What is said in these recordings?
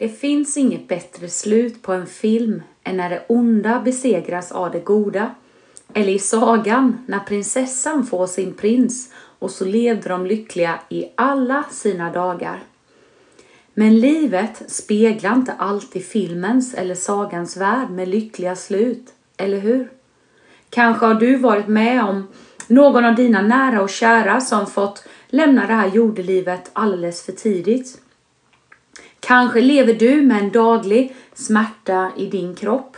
Det finns inget bättre slut på en film än när det onda besegras av det goda. Eller i sagan när prinsessan får sin prins och så levde de lyckliga i alla sina dagar. Men livet speglar inte alltid filmens eller sagans värld med lyckliga slut, eller hur? Kanske har du varit med om någon av dina nära och kära som fått lämna det här jordelivet alldeles för tidigt. Kanske lever du med en daglig smärta i din kropp.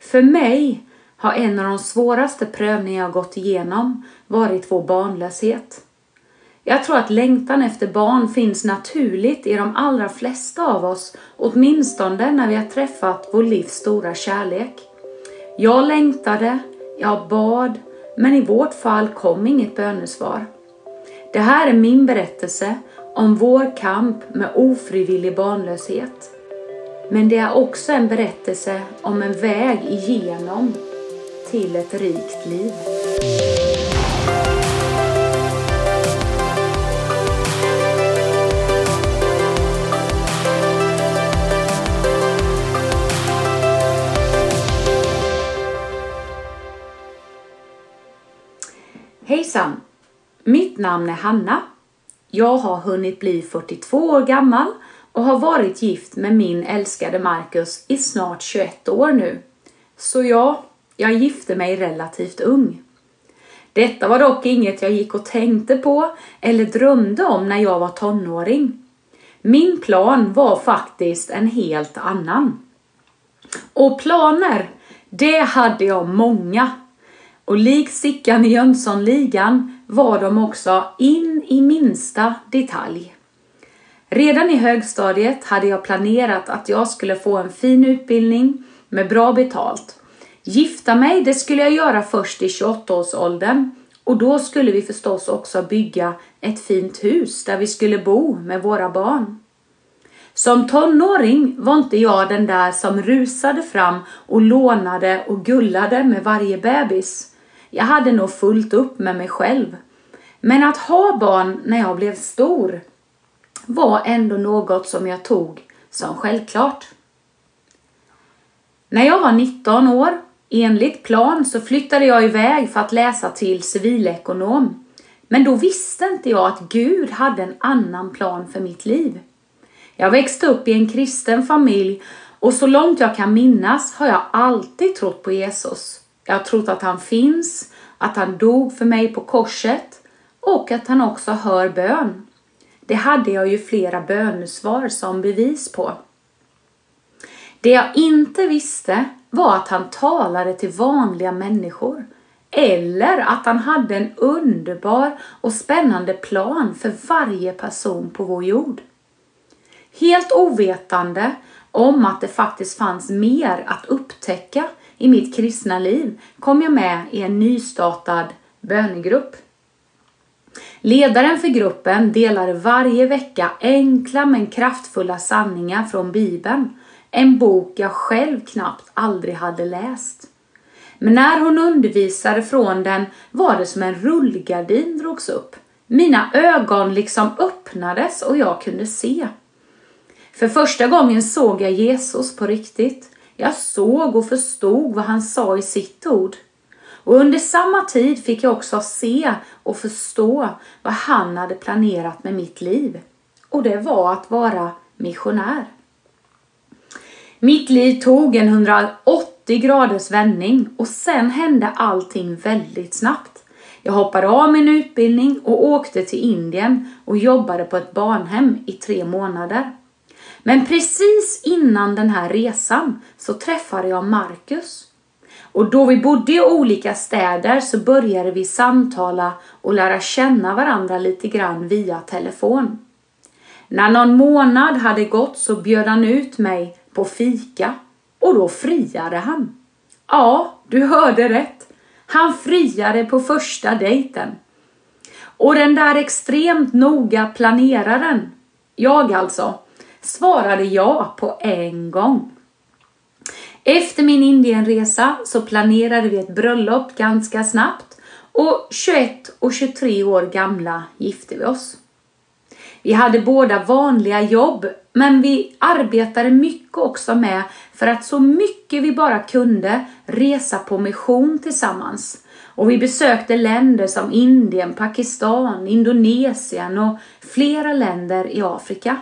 För mig har en av de svåraste prövningar jag gått igenom varit vår barnlöshet. Jag tror att längtan efter barn finns naturligt i de allra flesta av oss, åtminstone när vi har träffat vår livs stora kärlek. Jag längtade, jag bad, men i vårt fall kom inget bönesvar. Det här är min berättelse om vår kamp med ofrivillig barnlöshet. Men det är också en berättelse om en väg igenom till ett rikt liv. Hejsan! Mitt namn är Hanna. Jag har hunnit bli 42 år gammal och har varit gift med min älskade Marcus i snart 21 år nu. Så ja, jag gifte mig relativt ung. Detta var dock inget jag gick och tänkte på eller drömde om när jag var tonåring. Min plan var faktiskt en helt annan. Och planer, det hade jag många. Och lik Sickan i Jönssonligan var de också in i minsta detalj. Redan i högstadiet hade jag planerat att jag skulle få en fin utbildning med bra betalt. Gifta mig, det skulle jag göra först i 28-årsåldern och då skulle vi förstås också bygga ett fint hus där vi skulle bo med våra barn. Som tonåring var inte jag den där som rusade fram och lånade och gullade med varje bebis. Jag hade nog fullt upp med mig själv. Men att ha barn när jag blev stor var ändå något som jag tog som självklart. När jag var 19 år, enligt plan, så flyttade jag iväg för att läsa till civilekonom. Men då visste inte jag att Gud hade en annan plan för mitt liv. Jag växte upp i en kristen familj och så långt jag kan minnas har jag alltid trott på Jesus. Jag har trott att han finns, att han dog för mig på korset och att han också hör bön. Det hade jag ju flera bönesvar som bevis på. Det jag inte visste var att han talade till vanliga människor eller att han hade en underbar och spännande plan för varje person på vår jord. Helt ovetande om att det faktiskt fanns mer att upptäcka i mitt kristna liv kom jag med i en nystartad bönegrupp. Ledaren för gruppen delade varje vecka enkla men kraftfulla sanningar från Bibeln, en bok jag själv knappt aldrig hade läst. Men när hon undervisade från den var det som en rullgardin drogs upp. Mina ögon liksom öppnades och jag kunde se. För första gången såg jag Jesus på riktigt. Jag såg och förstod vad han sa i sitt ord. Och under samma tid fick jag också se och förstå vad han hade planerat med mitt liv. Och det var att vara missionär. Mitt liv tog en 180 graders vändning och sen hände allting väldigt snabbt. Jag hoppade av min utbildning och åkte till Indien och jobbade på ett barnhem i tre månader. Men precis innan den här resan så träffade jag Marcus. Och då vi bodde i olika städer så började vi samtala och lära känna varandra lite grann via telefon. När någon månad hade gått så bjöd han ut mig på fika och då friade han. Ja, du hörde rätt. Han friade på första dejten. Och den där extremt noga planeraren, jag alltså, svarade ja på en gång. Efter min Indienresa så planerade vi ett bröllop ganska snabbt och 21 och 23 år gamla gifte vi oss. Vi hade båda vanliga jobb, men vi arbetade mycket också med för att så mycket vi bara kunde resa på mission tillsammans. Och vi besökte länder som Indien, Pakistan, Indonesien och flera länder i Afrika.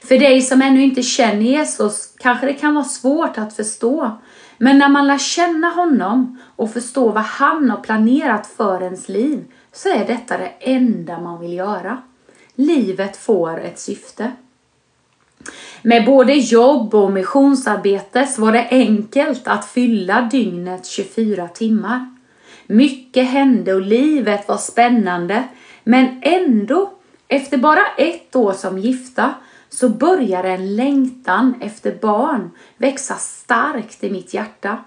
För dig som ännu inte känner Jesus kanske det kan vara svårt att förstå. Men när man lär känna honom och förstå vad han har planerat för ens liv så är detta det enda man vill göra. Livet får ett syfte. Med både jobb och missionsarbete var det enkelt att fylla dygnet 24 timmar. Mycket hände och livet var spännande, men ändå, efter bara ett år som gifta, så började en längtan efter barn växa starkt i mitt hjärta.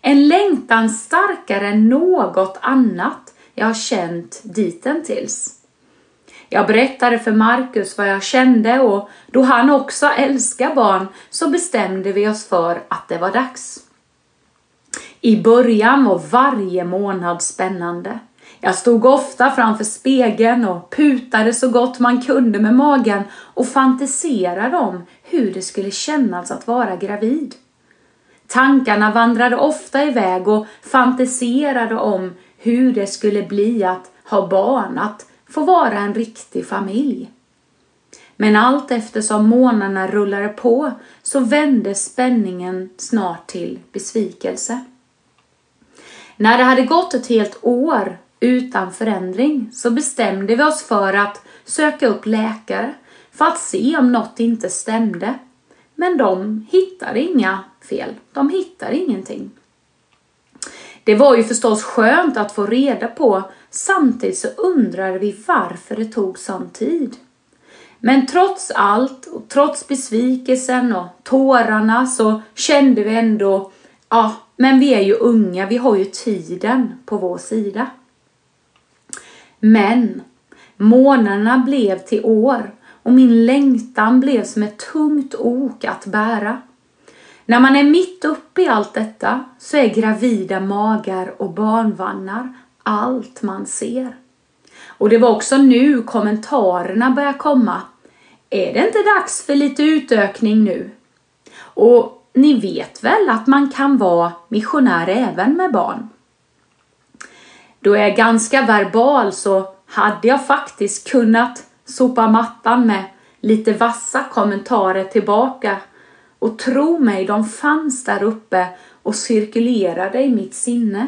En längtan starkare än något annat jag har känt dittills. Jag berättade för Markus vad jag kände och då han också älskar barn så bestämde vi oss för att det var dags. I början var varje månad spännande. Jag stod ofta framför spegeln och putade så gott man kunde med magen och fantiserade om hur det skulle kännas att vara gravid. Tankarna vandrade ofta iväg och fantiserade om hur det skulle bli att ha barn, att få vara en riktig familj. Men allt eftersom månaderna rullade på så vände spänningen snart till besvikelse. När det hade gått ett helt år utan förändring så bestämde vi oss för att söka upp läkare för att se om något inte stämde. Men de hittade inga fel. De hittade ingenting. Det var ju förstås skönt att få reda på. Samtidigt så undrade vi varför det tog sån tid. Men trots allt och trots besvikelsen och tårarna så kände vi ändå, ja, men vi är ju unga, vi har ju tiden på vår sida. Men månaderna blev till år och min längtan blev som ett tungt ok att bära. När man är mitt uppe i allt detta så är gravida magar och barnvagnar allt man ser. Och det var också nu kommentarerna började komma. Är det inte dags för lite utökning nu? Och ni vet väl att man kan vara missionär även med barn? Då jag är ganska verbal så hade jag faktiskt kunnat sopa mattan med lite vassa kommentarer tillbaka och tro mig, de fanns där uppe och cirkulerade i mitt sinne.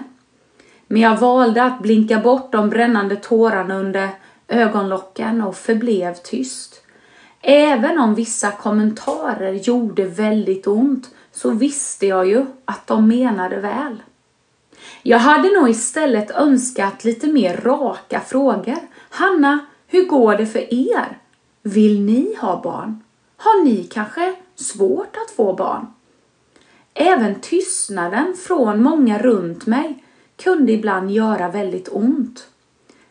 Men jag valde att blinka bort de brännande tårarna under ögonlocken och förblev tyst. Även om vissa kommentarer gjorde väldigt ont så visste jag ju att de menade väl. Jag hade nog istället önskat lite mer raka frågor. Hanna, hur går det för er? Vill ni ha barn? Har ni kanske svårt att få barn? Även tystnaden från många runt mig kunde ibland göra väldigt ont.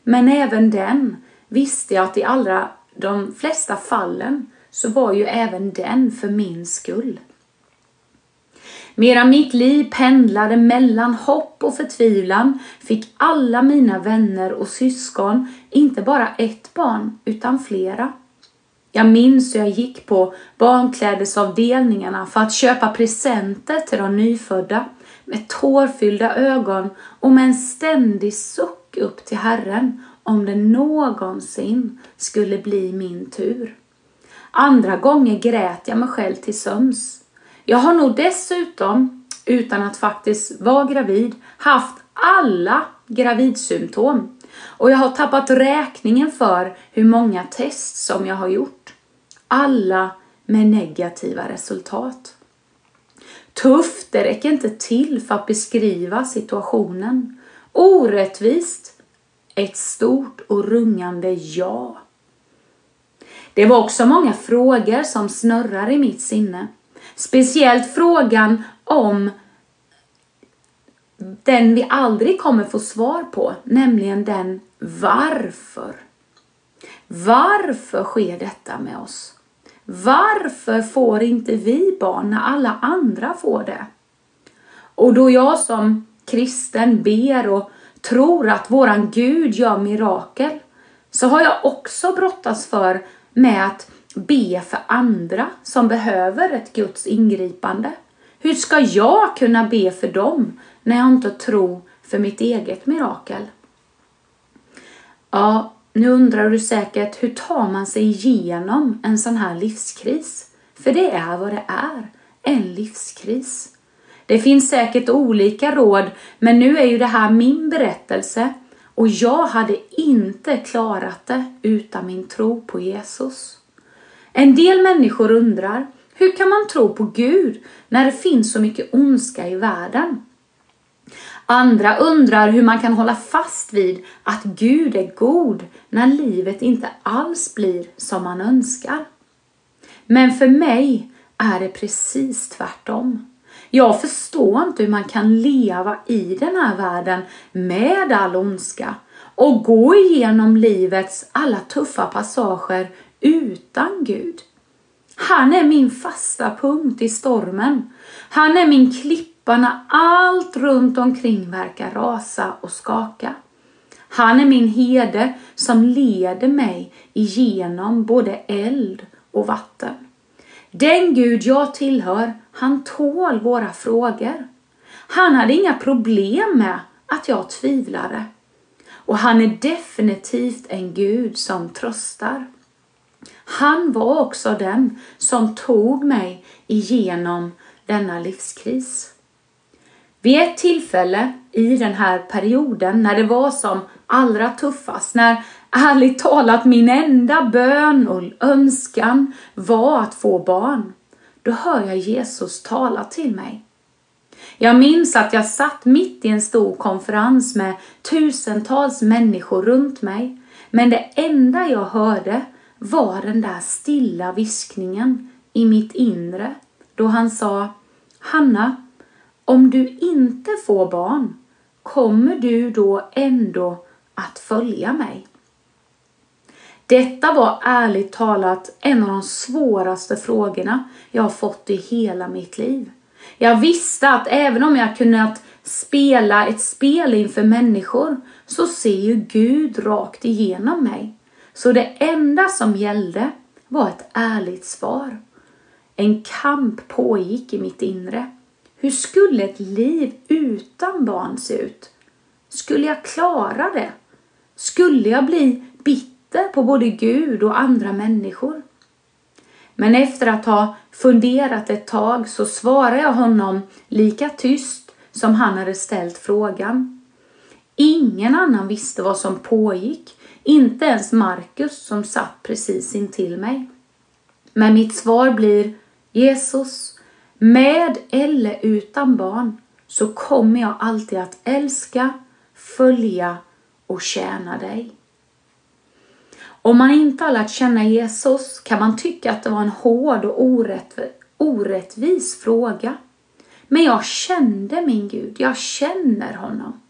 Men även den visste jag att i allra de flesta fallen så var ju även den för min skull. Medan mitt liv pendlade mellan hopp och förtvivlan fick alla mina vänner och syskon inte bara ett barn utan flera. Jag minns hur jag gick på barnklädesavdelningarna för att köpa presenter till de nyfödda med tårfyllda ögon och med en ständig suck upp till Herren om det någonsin skulle bli min tur. Andra gånger grät jag mig själv till söms jag har nog dessutom, utan att faktiskt vara gravid, haft alla gravidsymptom. Och jag har tappat räkningen för hur många test som jag har gjort. Alla med negativa resultat. Tufft, det räcker inte till för att beskriva situationen. Orättvist, ett stort och rungande ja. Det var också många frågor som snurrar i mitt sinne. Speciellt frågan om den vi aldrig kommer få svar på, nämligen den varför. Varför sker detta med oss? Varför får inte vi barn när alla andra får det? Och då jag som kristen ber och tror att våran Gud gör mirakel så har jag också brottats för med att be för andra som behöver ett Guds ingripande. Hur ska jag kunna be för dem när jag inte tror för mitt eget mirakel? Ja, nu undrar du säkert hur tar man sig igenom en sån här livskris? För det är vad det är, en livskris. Det finns säkert olika råd, men nu är ju det här min berättelse och jag hade inte klarat det utan min tro på Jesus. En del människor undrar, hur kan man tro på Gud när det finns så mycket ondska i världen? Andra undrar hur man kan hålla fast vid att Gud är god när livet inte alls blir som man önskar. Men för mig är det precis tvärtom. Jag förstår inte hur man kan leva i den här världen med all ondska och gå igenom livets alla tuffa passager utan Gud. Han är min fasta punkt i stormen. Han är min klippa när allt runt omkring verkar rasa och skaka. Han är min herde som leder mig igenom både eld och vatten. Den Gud jag tillhör, han tål våra frågor. Han hade inga problem med att jag tvivlade. Och han är definitivt en Gud som tröstar. Han var också den som tog mig igenom denna livskris. Vid ett tillfälle i den här perioden när det var som allra tuffast, när ärligt talat min enda bön och önskan var att få barn, då hör jag Jesus tala till mig. Jag minns att jag satt mitt i en stor konferens med tusentals människor runt mig, men det enda jag hörde var den där stilla viskningen i mitt inre då han sa Hanna, om du inte får barn, kommer du då ändå att följa mig? Detta var ärligt talat en av de svåraste frågorna jag har fått i hela mitt liv. Jag visste att även om jag kunnat spela ett spel inför människor så ser ju Gud rakt igenom mig. Så det enda som gällde var ett ärligt svar. En kamp pågick i mitt inre. Hur skulle ett liv utan barn se ut? Skulle jag klara det? Skulle jag bli bitter på både Gud och andra människor? Men efter att ha funderat ett tag så svarade jag honom lika tyst som han hade ställt frågan. Ingen annan visste vad som pågick inte ens Markus som satt precis intill mig. Men mitt svar blir Jesus, med eller utan barn så kommer jag alltid att älska, följa och tjäna dig. Om man inte har lärt känna Jesus kan man tycka att det var en hård och orättvis fråga. Men jag kände min Gud, jag känner honom.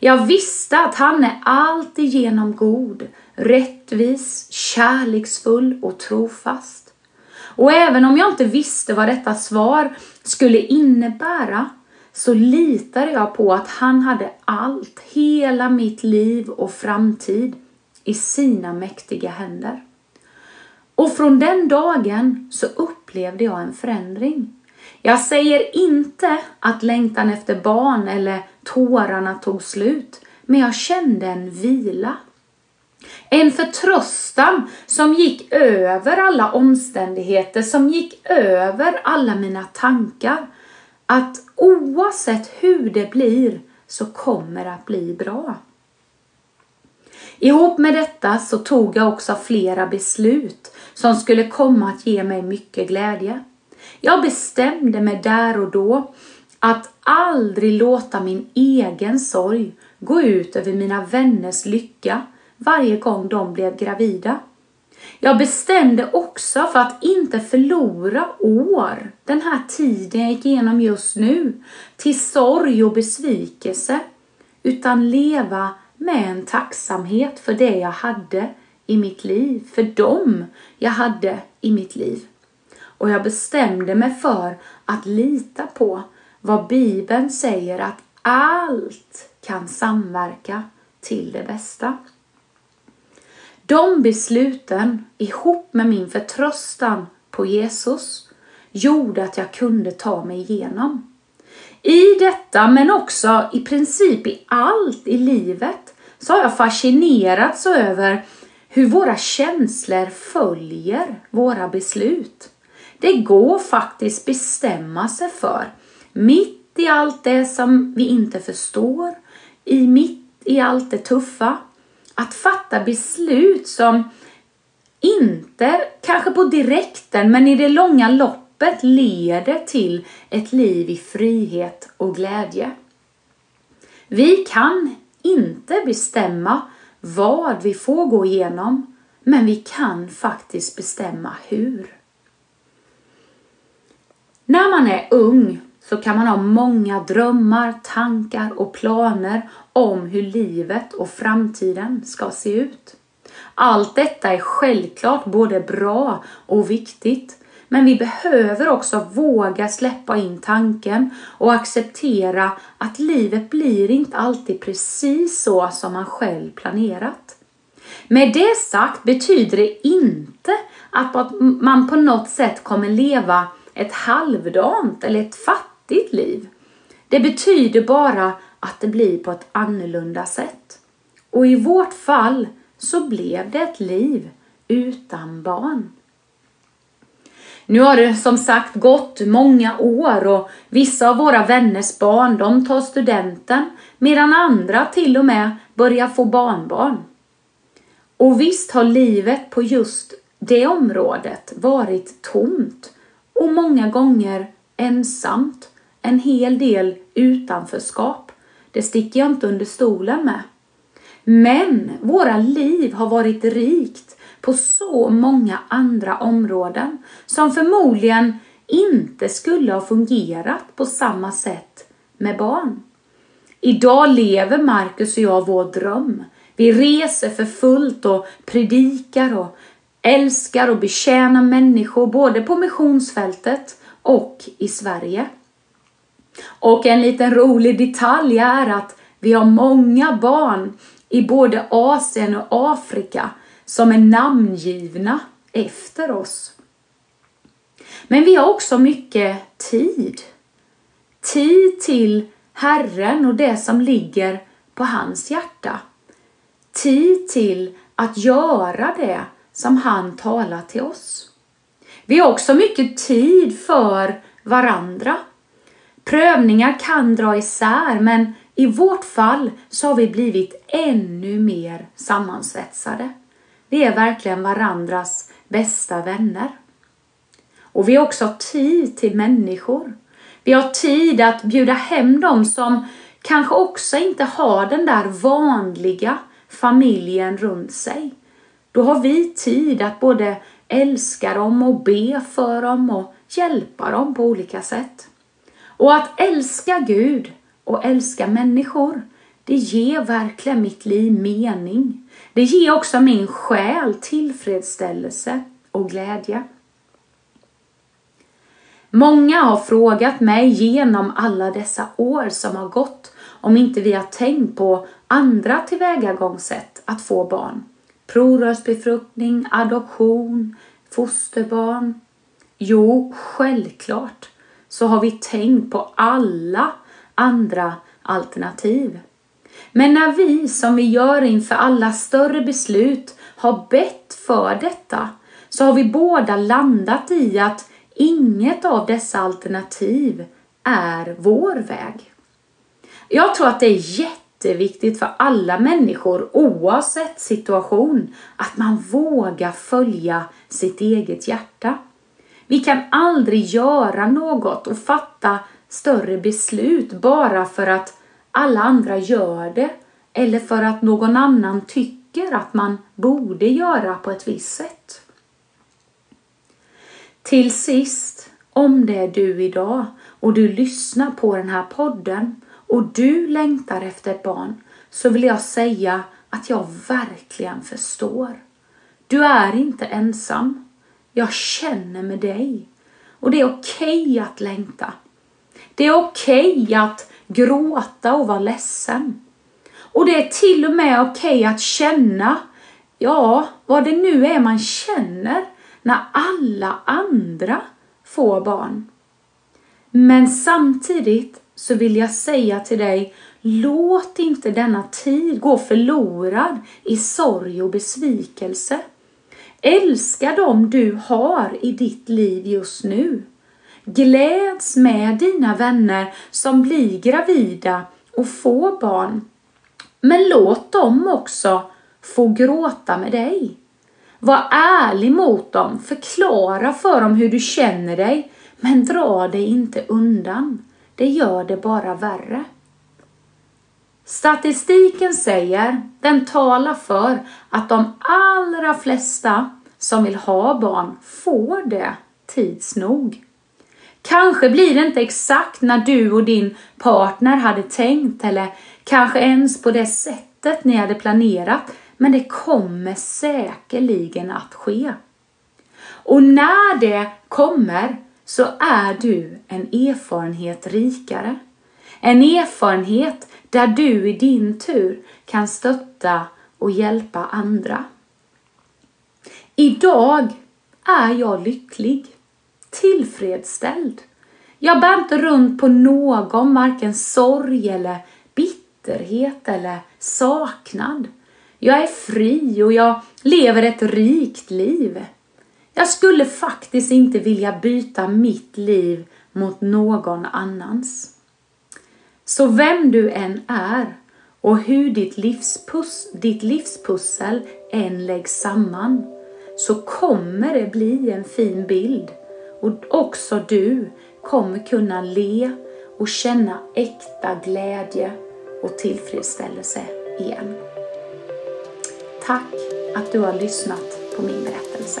Jag visste att han är alltigenom god, rättvis, kärleksfull och trofast. Och även om jag inte visste vad detta svar skulle innebära så litade jag på att han hade allt, hela mitt liv och framtid i sina mäktiga händer. Och från den dagen så upplevde jag en förändring. Jag säger inte att längtan efter barn eller tårarna tog slut, men jag kände en vila. En förtröstan som gick över alla omständigheter, som gick över alla mina tankar. Att oavsett hur det blir så kommer det att bli bra. Ihop med detta så tog jag också flera beslut som skulle komma att ge mig mycket glädje. Jag bestämde mig där och då att aldrig låta min egen sorg gå ut över mina vänners lycka varje gång de blev gravida. Jag bestämde också för att inte förlora år, den här tiden jag gick igenom just nu, till sorg och besvikelse, utan leva med en tacksamhet för det jag hade i mitt liv, för dem jag hade i mitt liv. Och jag bestämde mig för att lita på vad Bibeln säger att allt kan samverka till det bästa. De besluten ihop med min förtröstan på Jesus gjorde att jag kunde ta mig igenom. I detta, men också i princip i allt i livet, så har jag fascinerats över hur våra känslor följer våra beslut. Det går faktiskt bestämma sig för, mitt i allt det som vi inte förstår, i mitt i allt det tuffa, att fatta beslut som inte kanske på direkten men i det långa loppet leder till ett liv i frihet och glädje. Vi kan inte bestämma vad vi får gå igenom men vi kan faktiskt bestämma hur. När man är ung så kan man ha många drömmar, tankar och planer om hur livet och framtiden ska se ut. Allt detta är självklart både bra och viktigt, men vi behöver också våga släppa in tanken och acceptera att livet blir inte alltid precis så som man själv planerat. Med det sagt betyder det inte att man på något sätt kommer leva ett halvdant eller ett fattigt liv. Det betyder bara att det blir på ett annorlunda sätt. Och i vårt fall så blev det ett liv utan barn. Nu har det som sagt gått många år och vissa av våra vänners barn de tar studenten medan andra till och med börjar få barnbarn. Och visst har livet på just det området varit tomt och många gånger ensamt, en hel del utanförskap. Det sticker jag inte under stolen med. Men våra liv har varit rikt på så många andra områden som förmodligen inte skulle ha fungerat på samma sätt med barn. Idag lever Marcus och jag vår dröm. Vi reser för fullt och predikar och älskar och betjänar människor både på missionsfältet och i Sverige. Och en liten rolig detalj är att vi har många barn i både Asien och Afrika som är namngivna efter oss. Men vi har också mycket tid. Tid till Herren och det som ligger på hans hjärta. Tid till att göra det som han talar till oss. Vi har också mycket tid för varandra. Prövningar kan dra isär men i vårt fall så har vi blivit ännu mer sammansvetsade. Vi är verkligen varandras bästa vänner. Och vi har också tid till människor. Vi har tid att bjuda hem dem som kanske också inte har den där vanliga familjen runt sig. Då har vi tid att både älska dem och be för dem och hjälpa dem på olika sätt. Och att älska Gud och älska människor, det ger verkligen mitt liv mening. Det ger också min själ tillfredsställelse och glädje. Många har frågat mig genom alla dessa år som har gått om inte vi har tänkt på andra tillvägagångssätt att få barn. Provrörsbefruktning, adoption, fosterbarn. Jo, självklart så har vi tänkt på alla andra alternativ. Men när vi, som vi gör inför alla större beslut, har bett för detta så har vi båda landat i att inget av dessa alternativ är vår väg. Jag tror att det är jätteviktigt för alla människor oavsett situation att man vågar följa sitt eget hjärta. Vi kan aldrig göra något och fatta större beslut bara för att alla andra gör det eller för att någon annan tycker att man borde göra på ett visst sätt. Till sist, om det är du idag och du lyssnar på den här podden och du längtar efter ett barn så vill jag säga att jag verkligen förstår. Du är inte ensam. Jag känner med dig. Och det är okej okay att längta. Det är okej okay att gråta och vara ledsen. Och det är till och med okej okay att känna ja, vad det nu är man känner när alla andra får barn. Men samtidigt så vill jag säga till dig, låt inte denna tid gå förlorad i sorg och besvikelse. Älska dem du har i ditt liv just nu. Gläds med dina vänner som blir gravida och får barn. Men låt dem också få gråta med dig. Var ärlig mot dem, förklara för dem hur du känner dig, men dra dig inte undan. Det gör det bara värre. Statistiken säger, den talar för att de allra flesta som vill ha barn får det tids nog. Kanske blir det inte exakt när du och din partner hade tänkt eller kanske ens på det sättet ni hade planerat, men det kommer säkerligen att ske. Och när det kommer så är du en erfarenhet rikare. En erfarenhet där du i din tur kan stötta och hjälpa andra. Idag är jag lycklig, tillfredsställd. Jag bär inte runt på någon, varken sorg eller bitterhet eller saknad. Jag är fri och jag lever ett rikt liv. Jag skulle faktiskt inte vilja byta mitt liv mot någon annans. Så vem du än är och hur ditt, livspus, ditt livspussel än läggs samman så kommer det bli en fin bild och också du kommer kunna le och känna äkta glädje och tillfredsställelse igen. Tack att du har lyssnat på min berättelse.